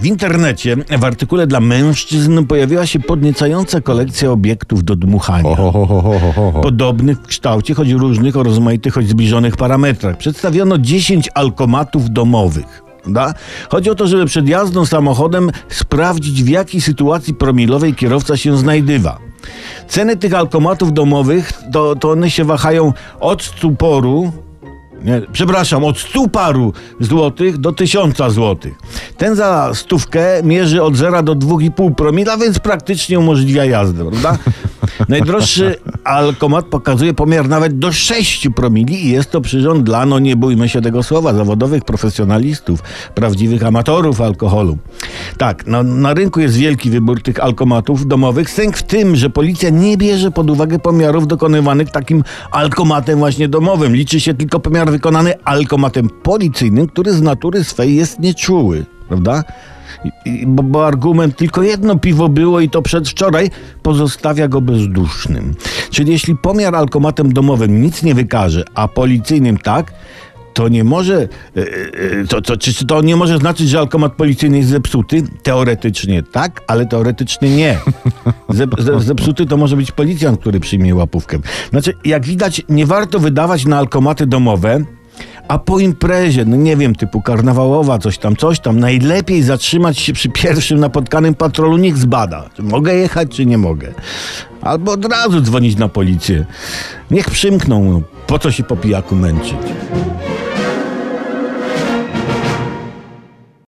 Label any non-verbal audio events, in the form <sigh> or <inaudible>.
W internecie w artykule dla mężczyzn pojawiła się podniecająca kolekcja obiektów do dmuchania. Podobnych w kształcie, choć różnych, o rozmaitych, choć zbliżonych parametrach. Przedstawiono 10 alkomatów domowych. Da? Chodzi o to, żeby przed jazdą samochodem sprawdzić, w jakiej sytuacji promilowej kierowca się znajdywa. Ceny tych alkomatów domowych to, to one się wahają od stuporu, nie, przepraszam, od stu paru złotych do tysiąca złotych. Ten za stówkę mierzy od 0 do 2,5 promila, więc praktycznie umożliwia jazdę, prawda? Najdroższy alkomat pokazuje pomiar nawet do 6 promili i jest to przyrząd dla, no nie bójmy się tego słowa, zawodowych profesjonalistów, prawdziwych amatorów alkoholu. Tak, no, na rynku jest wielki wybór tych alkomatów domowych. Sęk w tym, że policja nie bierze pod uwagę pomiarów dokonywanych takim alkomatem właśnie domowym. Liczy się tylko pomiar wykonany alkomatem policyjnym, który z natury swej jest nieczuły, prawda? I, bo, bo argument tylko jedno piwo było i to przedwczoraj pozostawia go bezdusznym. Czyli jeśli pomiar alkomatem domowym nic nie wykaże, a policyjnym tak, to nie może, e, e, to, to, czy to nie może znaczyć, że alkomat policyjny jest zepsuty? Teoretycznie tak, ale teoretycznie nie. <laughs> Zep, ze- zepsuty to może być policjant, który przyjmie łapówkę. Znaczy, jak widać, nie warto wydawać na alkomaty domowe, a po imprezie, no nie wiem, typu karnawałowa, coś tam, coś tam, najlepiej zatrzymać się przy pierwszym napotkanym patrolu, niech zbada, czy mogę jechać, czy nie mogę. Albo od razu dzwonić na policję. Niech przymkną, no, po co się po pijaku męczyć.